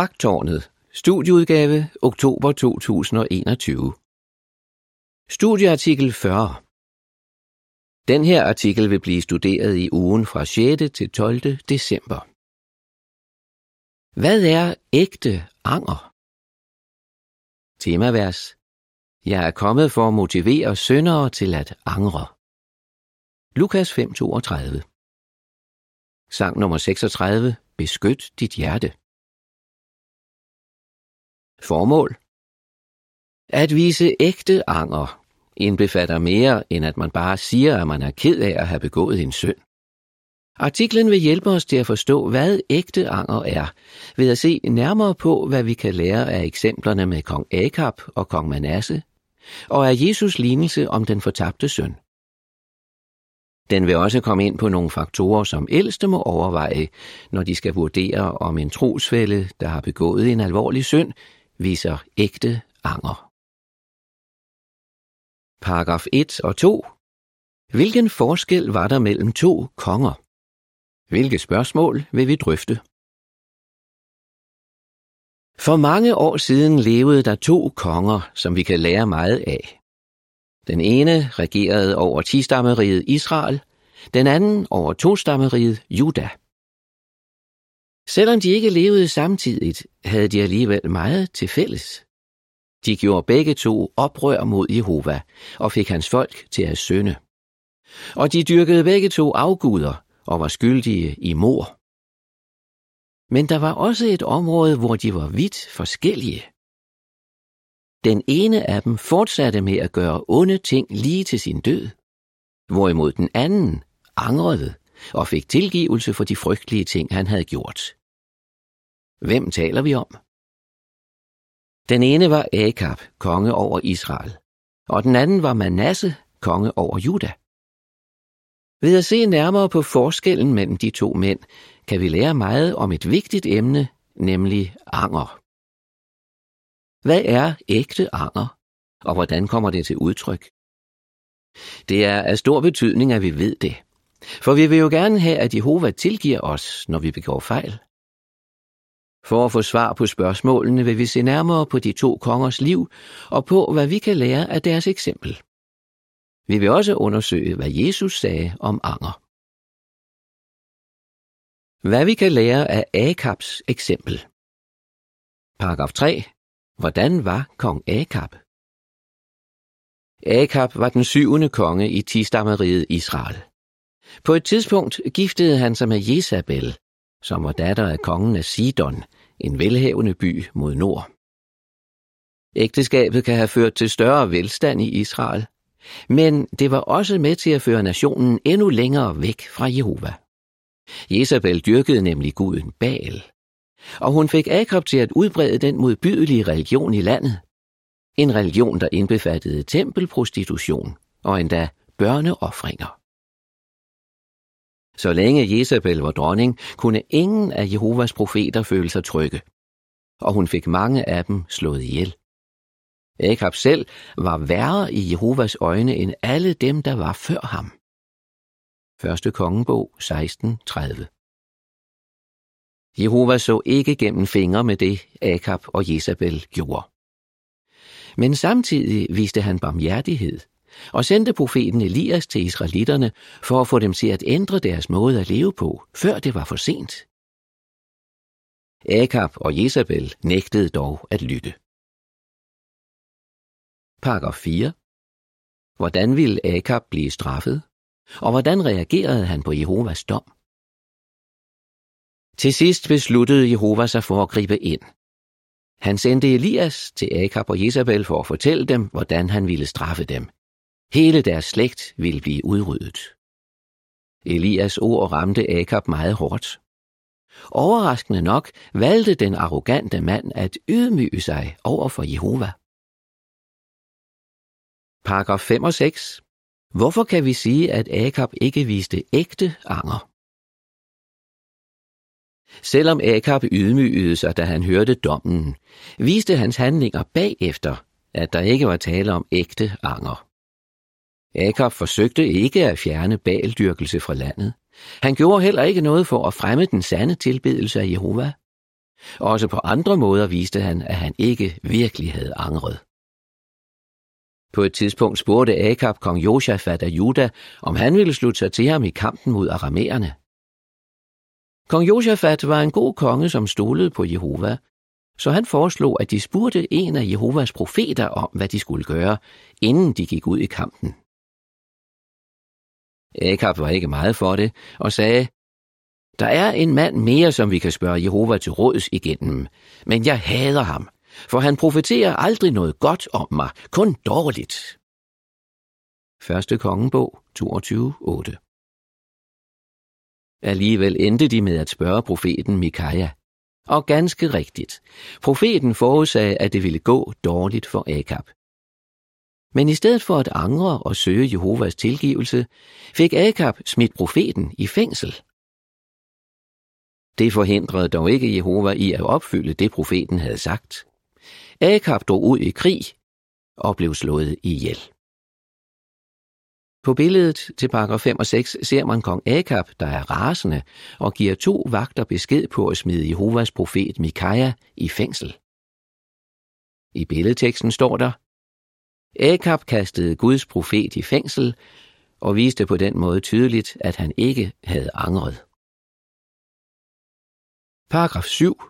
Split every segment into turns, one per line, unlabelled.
Vagtårnet. Studieudgave oktober 2021. Studieartikel 40. Den her artikel vil blive studeret i ugen fra 6. til 12. december. Hvad er ægte anger? Temavers. Jeg er kommet for at motivere syndere til at angre. Lukas 5:32. Sang nummer 36. Beskyt dit hjerte. Formål At vise ægte anger indbefatter mere, end at man bare siger, at man er ked af at have begået en synd. Artiklen vil hjælpe os til at forstå, hvad ægte anger er, ved at se nærmere på, hvad vi kan lære af eksemplerne med kong Akab og kong Manasse, og af Jesus lignelse om den fortabte søn. Den vil også komme ind på nogle faktorer, som ældste må overveje, når de skal vurdere, om en trosfælde, der har begået en alvorlig synd, viser ægte anger. Paragraf 1 og 2. Hvilken forskel var der mellem to konger? Hvilke spørgsmål vil vi drøfte? For mange år siden levede der to konger, som vi kan lære meget af. Den ene regerede over tistammeriget Israel, den anden over tostammeriget Juda. Selvom de ikke levede samtidigt, havde de alligevel meget til fælles. De gjorde begge to oprør mod Jehova og fik hans folk til at synde. Og de dyrkede begge to afguder og var skyldige i mor. Men der var også et område, hvor de var vidt forskellige. Den ene af dem fortsatte med at gøre onde ting lige til sin død, hvorimod den anden angrede og fik tilgivelse for de frygtelige ting, han havde gjort. Hvem taler vi om? Den ene var Akab, konge over Israel, og den anden var Manasse, konge over Juda. Ved at se nærmere på forskellen mellem de to mænd, kan vi lære meget om et vigtigt emne, nemlig anger. Hvad er ægte anger, og hvordan kommer det til udtryk? Det er af stor betydning, at vi ved det. For vi vil jo gerne have, at Jehova tilgiver os, når vi begår fejl. For at få svar på spørgsmålene vil vi se nærmere på de to kongers liv og på, hvad vi kan lære af deres eksempel. Vi vil også undersøge, hvad Jesus sagde om anger. Hvad vi kan lære af Akabs eksempel. Paragraf 3. Hvordan var kong Akab? Akab var den syvende konge i tistammeriget Israel. På et tidspunkt giftede han sig med Jezabel, som var datter af kongen af Sidon, en velhavende by mod nord. Ægteskabet kan have ført til større velstand i Israel, men det var også med til at føre nationen endnu længere væk fra Jehova. Jezabel dyrkede nemlig guden Baal, og hun fik Akab til at udbrede den modbydelige religion i landet. En religion, der indbefattede tempelprostitution og endda børneoffringer. Så længe Jezebel var dronning, kunne ingen af Jehovas profeter føle sig trygge, og hun fik mange af dem slået ihjel. Akab selv var værre i Jehovas øjne end alle dem, der var før ham. 1. kongebog 16.30 Jehova så ikke gennem fingre med det, Akab og Jezabel gjorde. Men samtidig viste han barmhjertighed og sendte profeten Elias til israelitterne for at få dem til at ændre deres måde at leve på, før det var for sent. Akab og Jezabel nægtede dog at lytte. Paragraf 4. Hvordan ville Akab blive straffet? Og hvordan reagerede han på Jehovas dom? Til sidst besluttede Jehova sig for at gribe ind. Han sendte Elias til Akab og Jezabel for at fortælle dem, hvordan han ville straffe dem. Hele deres slægt ville blive udryddet. Elias ord ramte Akab meget hårdt. Overraskende nok valgte den arrogante mand at ydmyge sig over for Jehova. Paragraf 5 og 6. Hvorfor kan vi sige, at Akab ikke viste ægte anger? Selvom Akab ydmygede sig, da han hørte dommen, viste hans handlinger bagefter, at der ikke var tale om ægte anger. Akab forsøgte ikke at fjerne baldyrkelse fra landet. Han gjorde heller ikke noget for at fremme den sande tilbedelse af Jehova. Også på andre måder viste han, at han ikke virkelig havde angret. På et tidspunkt spurgte Akab kong Josafat af Juda, om han ville slutte sig til ham i kampen mod aramæerne. Kong Josafat var en god konge, som stolede på Jehova, så han foreslog, at de spurgte en af Jehovas profeter om, hvad de skulle gøre, inden de gik ud i kampen. Akab var ikke meget for det og sagde, der er en mand mere, som vi kan spørge Jehova til råds igennem, men jeg hader ham, for han profeterer aldrig noget godt om mig, kun dårligt. Første kongebog 22.8 Alligevel endte de med at spørge profeten Mikaja. Og ganske rigtigt. Profeten forudsagde, at det ville gå dårligt for Akab. Men i stedet for at angre og søge Jehovas tilgivelse, fik Akab smidt profeten i fængsel. Det forhindrede dog ikke Jehova i at opfylde det, profeten havde sagt. Akab drog ud i krig og blev slået ihjel. På billedet til paragraf 5 og 6 ser man kong Akab, der er rasende, og giver to vagter besked på at smide Jehovas profet Mikaja i fængsel. I billedteksten står der, Akab kastede Guds profet i fængsel og viste på den måde tydeligt, at han ikke havde angret. Paragraf 7.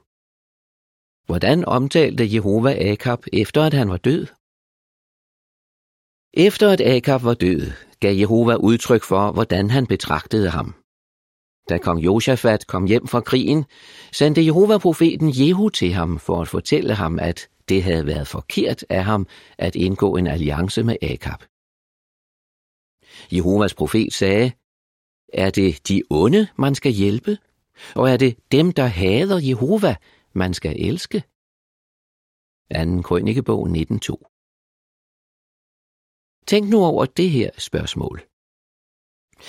Hvordan omtalte Jehova Akab efter at han var død? Efter at Akab var død, gav Jehova udtryk for, hvordan han betragtede ham. Da kong Josafat kom hjem fra krigen, sendte Jehova profeten Jehu til ham for at fortælle ham, at det havde været forkert af ham at indgå en alliance med Akab. Jehovas profet sagde, er det de onde, man skal hjælpe? Og er det dem, der hader Jehova, man skal elske? 2. Krønikebog 19.2 Tænk nu over det her spørgsmål.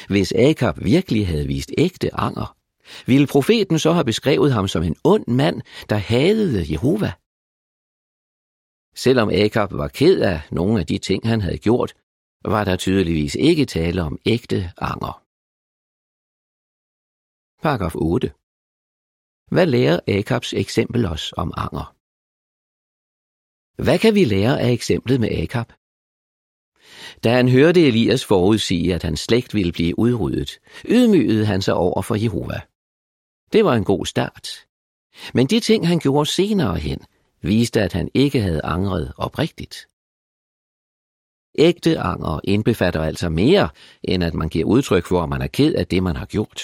Hvis Akab virkelig havde vist ægte anger, ville profeten så have beskrevet ham som en ond mand, der hadede Jehova? Selvom Akab var ked af nogle af de ting, han havde gjort, var der tydeligvis ikke tale om ægte anger. Paragraf 8. Hvad lærer Akabs eksempel os om anger? Hvad kan vi lære af eksemplet med Akab? Da han hørte Elias forudsige, at hans slægt ville blive udryddet, ydmygede han sig over for Jehova. Det var en god start. Men de ting, han gjorde senere hen, viste, at han ikke havde angret oprigtigt. Ægte anger indbefatter altså mere, end at man giver udtryk for, at man er ked af det, man har gjort.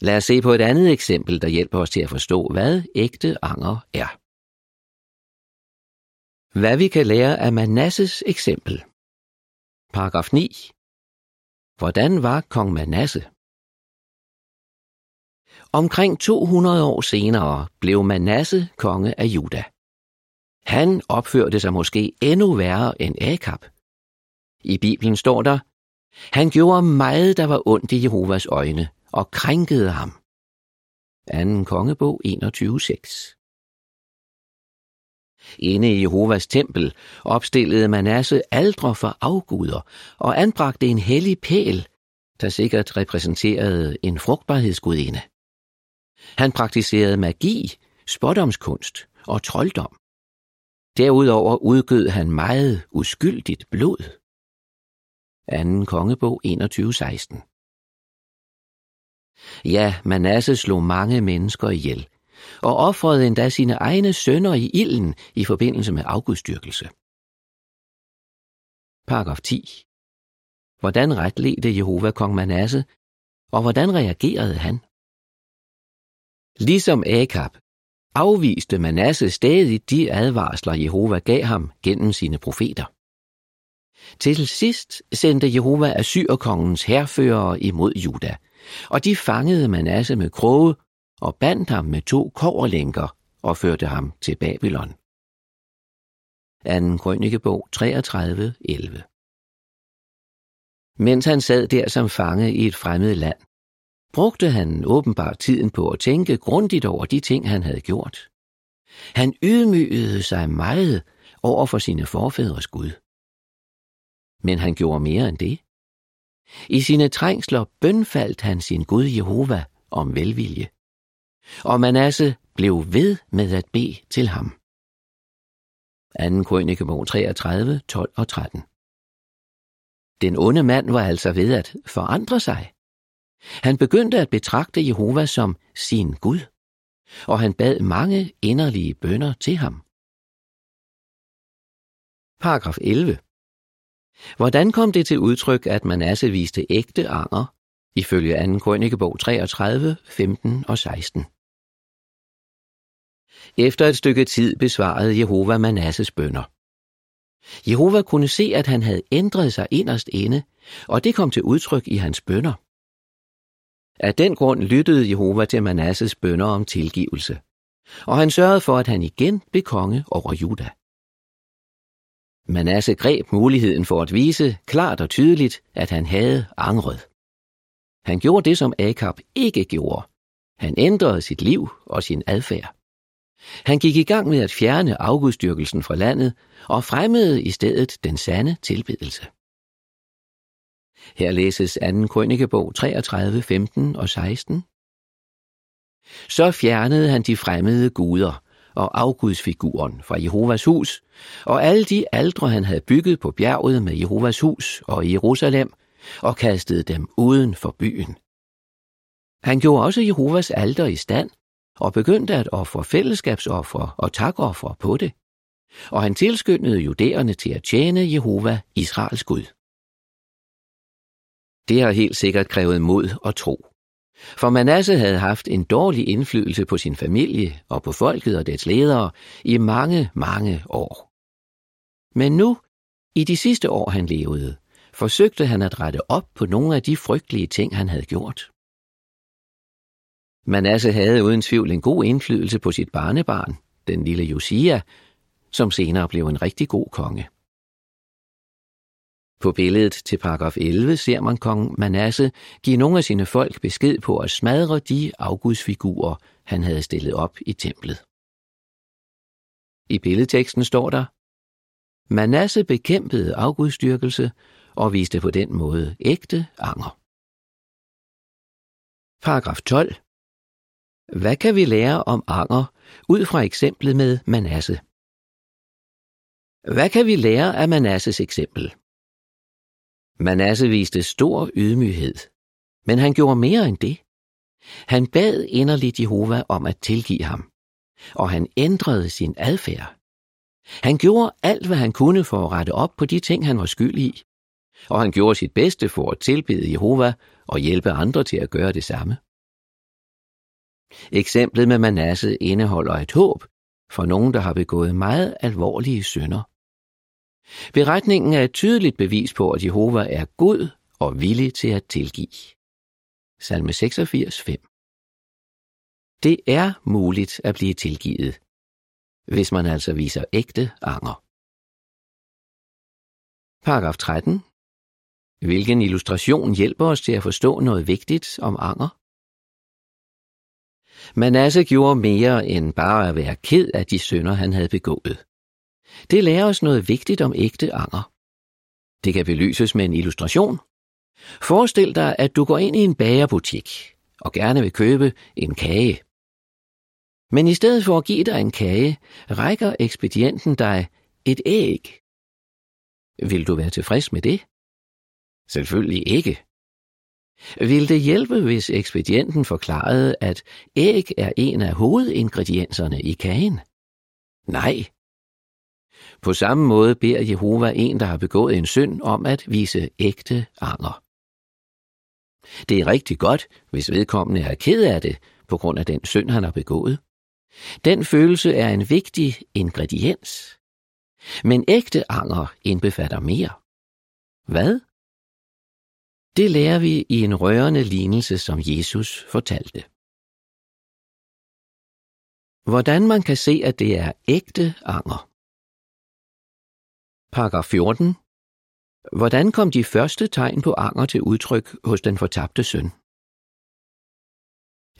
Lad os se på et andet eksempel, der hjælper os til at forstå, hvad ægte anger er. Hvad vi kan lære af Manasses eksempel. Paragraf 9. Hvordan var kong Manasse? Omkring 200 år senere blev Manasse konge af Juda. Han opførte sig måske endnu værre end Akab. I Bibelen står der, han gjorde meget, der var ondt i Jehovas øjne, og krænkede ham. 2. kongebog 21.6 Inde i Jehovas tempel opstillede Manasse aldre for afguder og anbragte en hellig pæl, der sikkert repræsenterede en frugtbarhedsgudinde. Han praktiserede magi, spådomskunst og trolddom. Derudover udgød han meget uskyldigt blod. 2. kongebog 21.16 Ja, Manasse slog mange mennesker ihjel, og offrede endda sine egne sønner i ilden i forbindelse med afgudstyrkelse. Paragraf 10. Hvordan retledte Jehova kong Manasse, og hvordan reagerede han? Ligesom Akab afviste Manasse stadig de advarsler, Jehova gav ham gennem sine profeter. Til sidst sendte Jehova Assyrkongens herførere imod Juda, og de fangede Manasse med kroge og bandt ham med to koverlænker og førte ham til Babylon. 2. Krønikebog 33, 11 Mens han sad der som fange i et fremmed land, brugte han åbenbart tiden på at tænke grundigt over de ting, han havde gjort. Han ydmygede sig meget over for sine forfædres Gud. Men han gjorde mere end det. I sine trængsler bønfaldt han sin Gud Jehova om velvilje. Og Manasse blev ved med at bede til ham. 2. Krønikebog 33, 12 og 13 Den onde mand var altså ved at forandre sig. Han begyndte at betragte Jehova som sin Gud, og han bad mange inderlige bønder til ham. Paragraf 11. Hvordan kom det til udtryk, at Manasse viste ægte anger, ifølge 2. Krønikebog 33, 15 og 16? Efter et stykke tid besvarede Jehova Manasses bønder. Jehova kunne se, at han havde ændret sig inderst inde, og det kom til udtryk i hans bønder. Af den grund lyttede Jehova til Manasses bønder om tilgivelse, og han sørgede for, at han igen blev konge over Juda. Manasse greb muligheden for at vise klart og tydeligt, at han havde angret. Han gjorde det, som Akab ikke gjorde. Han ændrede sit liv og sin adfærd. Han gik i gang med at fjerne afgudstyrkelsen fra landet og fremmede i stedet den sande tilbedelse. Her læses 2. Krønikebog 33, 15 og 16. Så fjernede han de fremmede guder og afgudsfiguren fra Jehovas hus, og alle de aldre, han havde bygget på bjerget med Jehovas hus og i Jerusalem, og kastede dem uden for byen. Han gjorde også Jehovas alter i stand, og begyndte at ofre fællesskabsofre og takoffer på det. Og han tilskyndede judæerne til at tjene Jehova, Israels Gud. Det har helt sikkert krævet mod og tro. For Manasse havde haft en dårlig indflydelse på sin familie og på folket og dets ledere i mange, mange år. Men nu, i de sidste år han levede, forsøgte han at rette op på nogle af de frygtelige ting, han havde gjort. Manasse havde uden tvivl en god indflydelse på sit barnebarn, den lille Josia, som senere blev en rigtig god konge. På billedet til paragraf 11 ser man kong Manasse give nogle af sine folk besked på at smadre de afgudsfigurer, han havde stillet op i templet. I billedteksten står der, Manasse bekæmpede afgudstyrkelse og viste på den måde ægte anger. Paragraf 12. Hvad kan vi lære om anger ud fra eksemplet med Manasse? Hvad kan vi lære af Manasses eksempel? Manasse viste stor ydmyghed, men han gjorde mere end det. Han bad inderligt Jehova om at tilgive ham, og han ændrede sin adfærd. Han gjorde alt, hvad han kunne for at rette op på de ting, han var skyld i, og han gjorde sit bedste for at tilbede Jehova og hjælpe andre til at gøre det samme. Eksemplet med Manasse indeholder et håb for nogen, der har begået meget alvorlige synder. Beretningen er et tydeligt bevis på, at Jehova er god og villig til at tilgive. Salme 86, 5 Det er muligt at blive tilgivet, hvis man altså viser ægte anger. Paragraf 13. Hvilken illustration hjælper os til at forstå noget vigtigt om anger? Manasse gjorde mere end bare at være ked af de synder, han havde begået. Det lærer os noget vigtigt om ægte anger. Det kan belyses med en illustration. Forestil dig, at du går ind i en bagerbutik og gerne vil købe en kage. Men i stedet for at give dig en kage, rækker ekspedienten dig et æg. Vil du være tilfreds med det? Selvfølgelig ikke. Vil det hjælpe, hvis ekspedienten forklarede, at æg er en af hovedingredienserne i kagen? Nej. På samme måde beder Jehova en, der har begået en synd, om at vise ægte anger. Det er rigtig godt, hvis vedkommende er ked af det, på grund af den synd, han har begået. Den følelse er en vigtig ingrediens. Men ægte anger indbefatter mere. Hvad? Det lærer vi i en rørende lignelse, som Jesus fortalte. Hvordan man kan se, at det er ægte anger. Paragraf 14. Hvordan kom de første tegn på anger til udtryk hos den fortabte søn?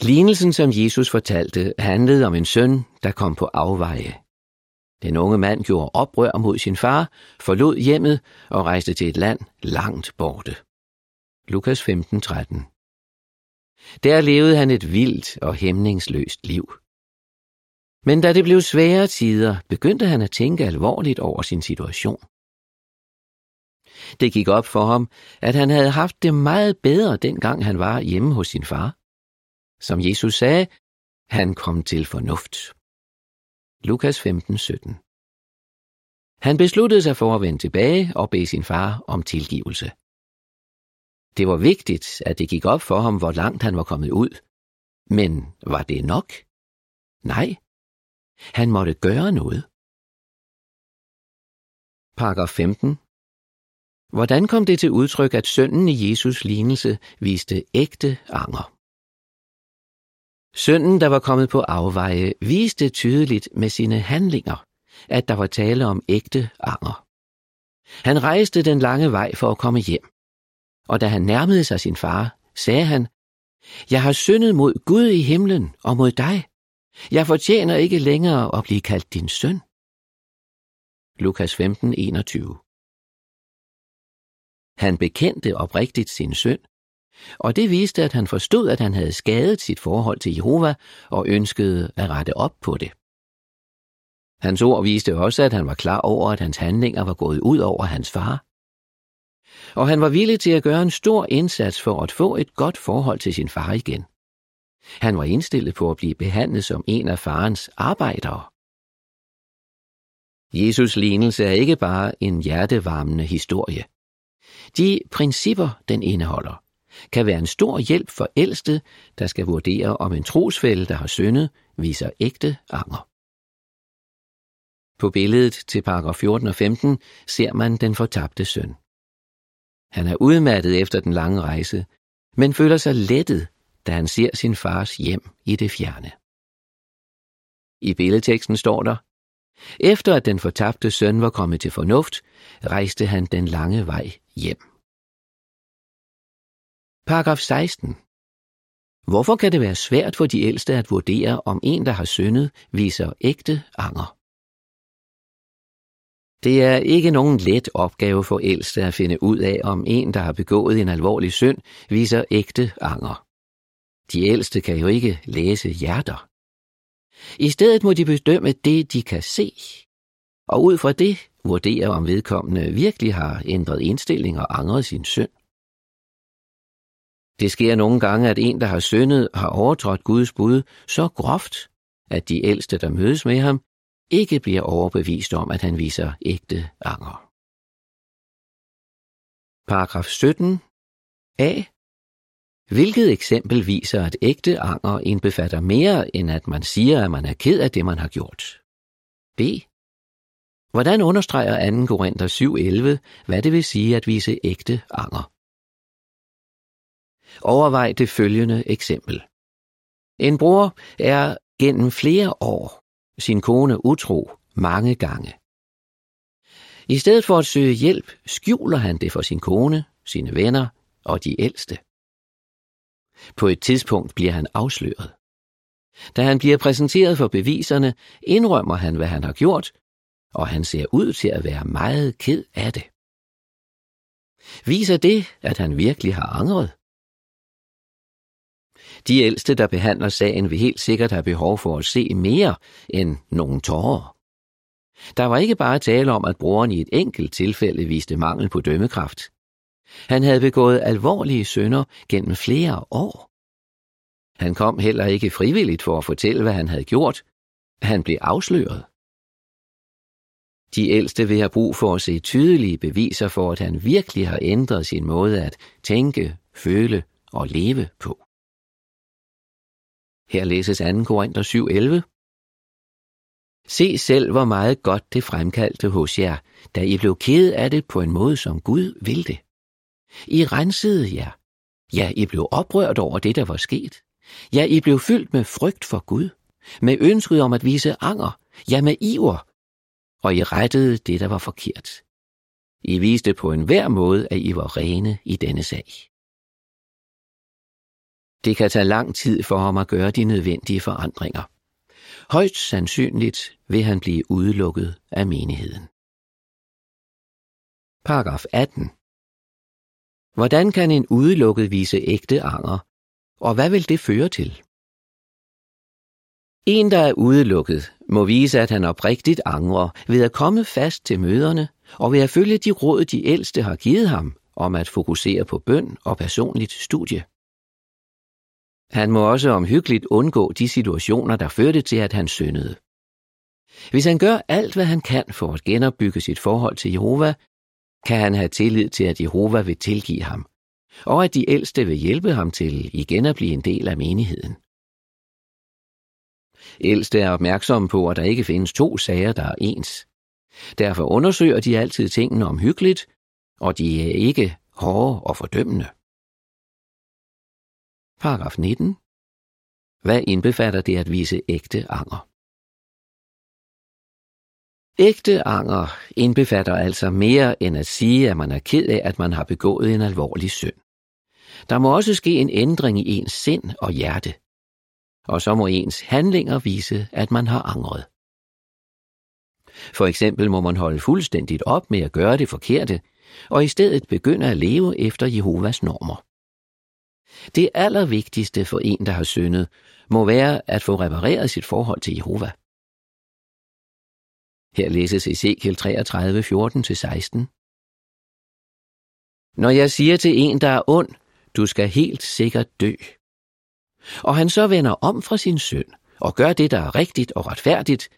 Lignelsen, som Jesus fortalte, handlede om en søn, der kom på afveje. Den unge mand gjorde oprør mod sin far, forlod hjemmet og rejste til et land langt borte. Lukas 15:13. Der levede han et vildt og hæmningsløst liv. Men da det blev svære tider, begyndte han at tænke alvorligt over sin situation. Det gik op for ham, at han havde haft det meget bedre, dengang han var hjemme hos sin far. Som Jesus sagde, han kom til fornuft. Lukas 15, 17 Han besluttede sig for at vende tilbage og bede sin far om tilgivelse. Det var vigtigt, at det gik op for ham, hvor langt han var kommet ud. Men var det nok? Nej. Han måtte gøre noget. Paragraf 15. Hvordan kom det til udtryk, at sønnen i Jesus lignelse viste ægte anger? Sønnen, der var kommet på afveje, viste tydeligt med sine handlinger, at der var tale om ægte anger. Han rejste den lange vej for at komme hjem, og da han nærmede sig sin far, sagde han, Jeg har syndet mod Gud i himlen og mod dig. Jeg fortjener ikke længere at blive kaldt din søn. Lukas 15, 21 Han bekendte oprigtigt sin synd, og det viste, at han forstod, at han havde skadet sit forhold til Jehova og ønskede at rette op på det. Hans ord viste også, at han var klar over, at hans handlinger var gået ud over hans far. Og han var villig til at gøre en stor indsats for at få et godt forhold til sin far igen. Han var indstillet på at blive behandlet som en af farens arbejdere. Jesus lignelse er ikke bare en hjertevarmende historie. De principper, den indeholder, kan være en stor hjælp for ældste, der skal vurdere, om en trosfælde, der har syndet, viser ægte anger. På billedet til paragraf 14 og 15 ser man den fortabte søn. Han er udmattet efter den lange rejse, men føler sig lettet, da han ser sin fars hjem i det fjerne. I billedteksten står der, efter at den fortabte søn var kommet til fornuft, rejste han den lange vej hjem. Paragraf 16. Hvorfor kan det være svært for de ældste at vurdere, om en, der har syndet, viser ægte anger? Det er ikke nogen let opgave for ældste at finde ud af, om en, der har begået en alvorlig synd, viser ægte anger. De ældste kan jo ikke læse hjerter. I stedet må de bedømme det, de kan se, og ud fra det vurdere, om vedkommende virkelig har ændret indstilling og angret sin synd. Det sker nogle gange, at en, der har syndet, har overtrådt Guds bud så groft, at de ældste, der mødes med ham, ikke bliver overbevist om, at han viser ægte anger. Paragraf 17 A. Hvilket eksempel viser, at ægte anger indbefatter mere, end at man siger, at man er ked af det, man har gjort? B. Hvordan understreger 2. Korinther 7.11, hvad det vil sige at vise ægte anger? Overvej det følgende eksempel. En bror er gennem flere år sin kone utro mange gange. I stedet for at søge hjælp, skjuler han det for sin kone, sine venner og de ældste. På et tidspunkt bliver han afsløret. Da han bliver præsenteret for beviserne, indrømmer han, hvad han har gjort, og han ser ud til at være meget ked af det. Viser det, at han virkelig har angret? De ældste, der behandler sagen, vil helt sikkert have behov for at se mere end nogen tårer. Der var ikke bare tale om, at broren i et enkelt tilfælde viste mangel på dømmekraft. Han havde begået alvorlige synder gennem flere år. Han kom heller ikke frivilligt for at fortælle, hvad han havde gjort. Han blev afsløret. De ældste vil have brug for at se tydelige beviser for, at han virkelig har ændret sin måde at tænke, føle og leve på. Her læses 2. Korinther 7.11. Se selv, hvor meget godt det fremkaldte hos jer, da I blev ked af det på en måde, som Gud ville det. I rensede jer. Ja, I blev oprørt over det, der var sket. Ja, I blev fyldt med frygt for Gud, med ønsket om at vise anger, ja, med iver, og I rettede det, der var forkert. I viste på en hver måde, at I var rene i denne sag. Det kan tage lang tid for ham at gøre de nødvendige forandringer. Højst sandsynligt vil han blive udelukket af menigheden. Paragraf 18. Hvordan kan en udelukket vise ægte anger, og hvad vil det føre til? En, der er udelukket, må vise, at han oprigtigt angrer ved at komme fast til møderne og ved at følge de råd, de ældste har givet ham om at fokusere på bøn og personligt studie. Han må også omhyggeligt undgå de situationer, der førte til, at han syndede. Hvis han gør alt, hvad han kan for at genopbygge sit forhold til Jehova, kan han have tillid til, at Jehova vil tilgive ham, og at de ældste vil hjælpe ham til igen at blive en del af menigheden. Ældste er opmærksomme på, at der ikke findes to sager, der er ens. Derfor undersøger de altid tingene omhyggeligt, og de er ikke hårde og fordømmende. Paragraf 19. Hvad indbefatter det at vise ægte anger? Ægte anger indbefatter altså mere end at sige, at man er ked af, at man har begået en alvorlig synd. Der må også ske en ændring i ens sind og hjerte. Og så må ens handlinger vise, at man har angret. For eksempel må man holde fuldstændigt op med at gøre det forkerte, og i stedet begynde at leve efter Jehovas normer. Det allervigtigste for en, der har syndet, må være at få repareret sit forhold til Jehova. Her læses Ezekiel 33, 14-16. Når jeg siger til en, der er ond, du skal helt sikkert dø. Og han så vender om fra sin synd og gør det, der er rigtigt og retfærdigt,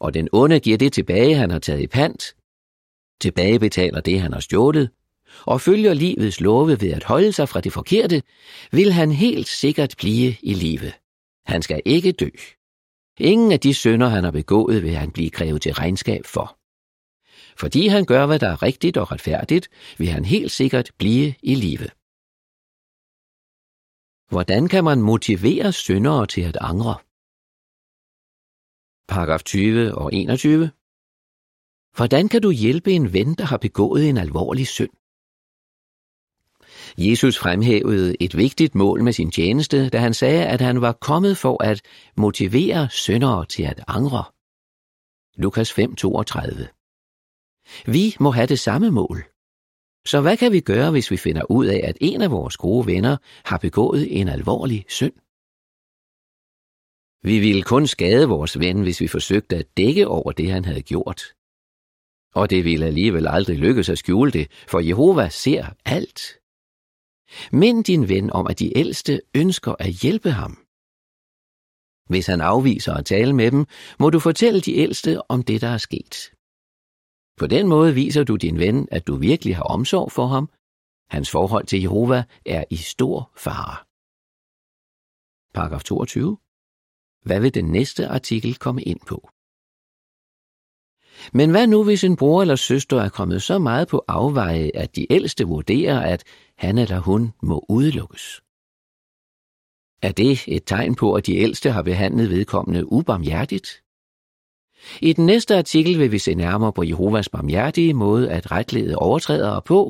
og den onde giver det tilbage, han har taget i pant, tilbagebetaler det, han har stjålet, og følger livets love ved at holde sig fra det forkerte, vil han helt sikkert blive i live. Han skal ikke dø. Ingen af de synder, han har begået, vil han blive krævet til regnskab for. Fordi han gør, hvad der er rigtigt og retfærdigt, vil han helt sikkert blive i live. Hvordan kan man motivere syndere til at angre? Paragraf 20 og 21. Hvordan kan du hjælpe en ven, der har begået en alvorlig synd? Jesus fremhævede et vigtigt mål med sin tjeneste, da han sagde, at han var kommet for at motivere syndere til at angre. Lukas 5:32. Vi må have det samme mål. Så hvad kan vi gøre, hvis vi finder ud af, at en af vores gode venner har begået en alvorlig synd? Vi ville kun skade vores ven, hvis vi forsøgte at dække over det, han havde gjort. Og det ville alligevel aldrig lykkes at skjule det, for Jehova ser alt. Mind din ven om, at de ældste ønsker at hjælpe ham. Hvis han afviser at tale med dem, må du fortælle de ældste om det, der er sket. På den måde viser du din ven, at du virkelig har omsorg for ham. Hans forhold til Jehova er i stor fare. Paragraf 22. Hvad vil den næste artikel komme ind på? Men hvad nu, hvis en bror eller søster er kommet så meget på afveje, at de ældste vurderer, at han eller hun må udelukkes? Er det et tegn på, at de ældste har behandlet vedkommende ubarmhjertigt? I den næste artikel vil vi se nærmere på Jehovas barmhjertige måde at retlede overtrædere på,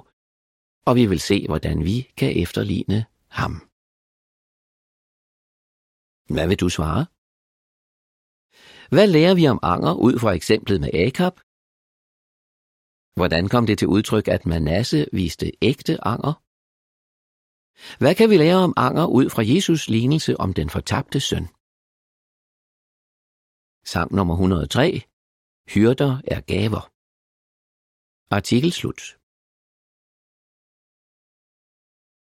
og vi vil se, hvordan vi kan efterligne ham. Hvad vil du svare? Hvad lærer vi om anger ud fra eksemplet med Akab? Hvordan kom det til udtryk, at Manasse viste ægte anger? Hvad kan vi lære om anger ud fra Jesus lignelse om den fortabte søn? Sang nummer 103. Hyrder er gaver. Artikel slut.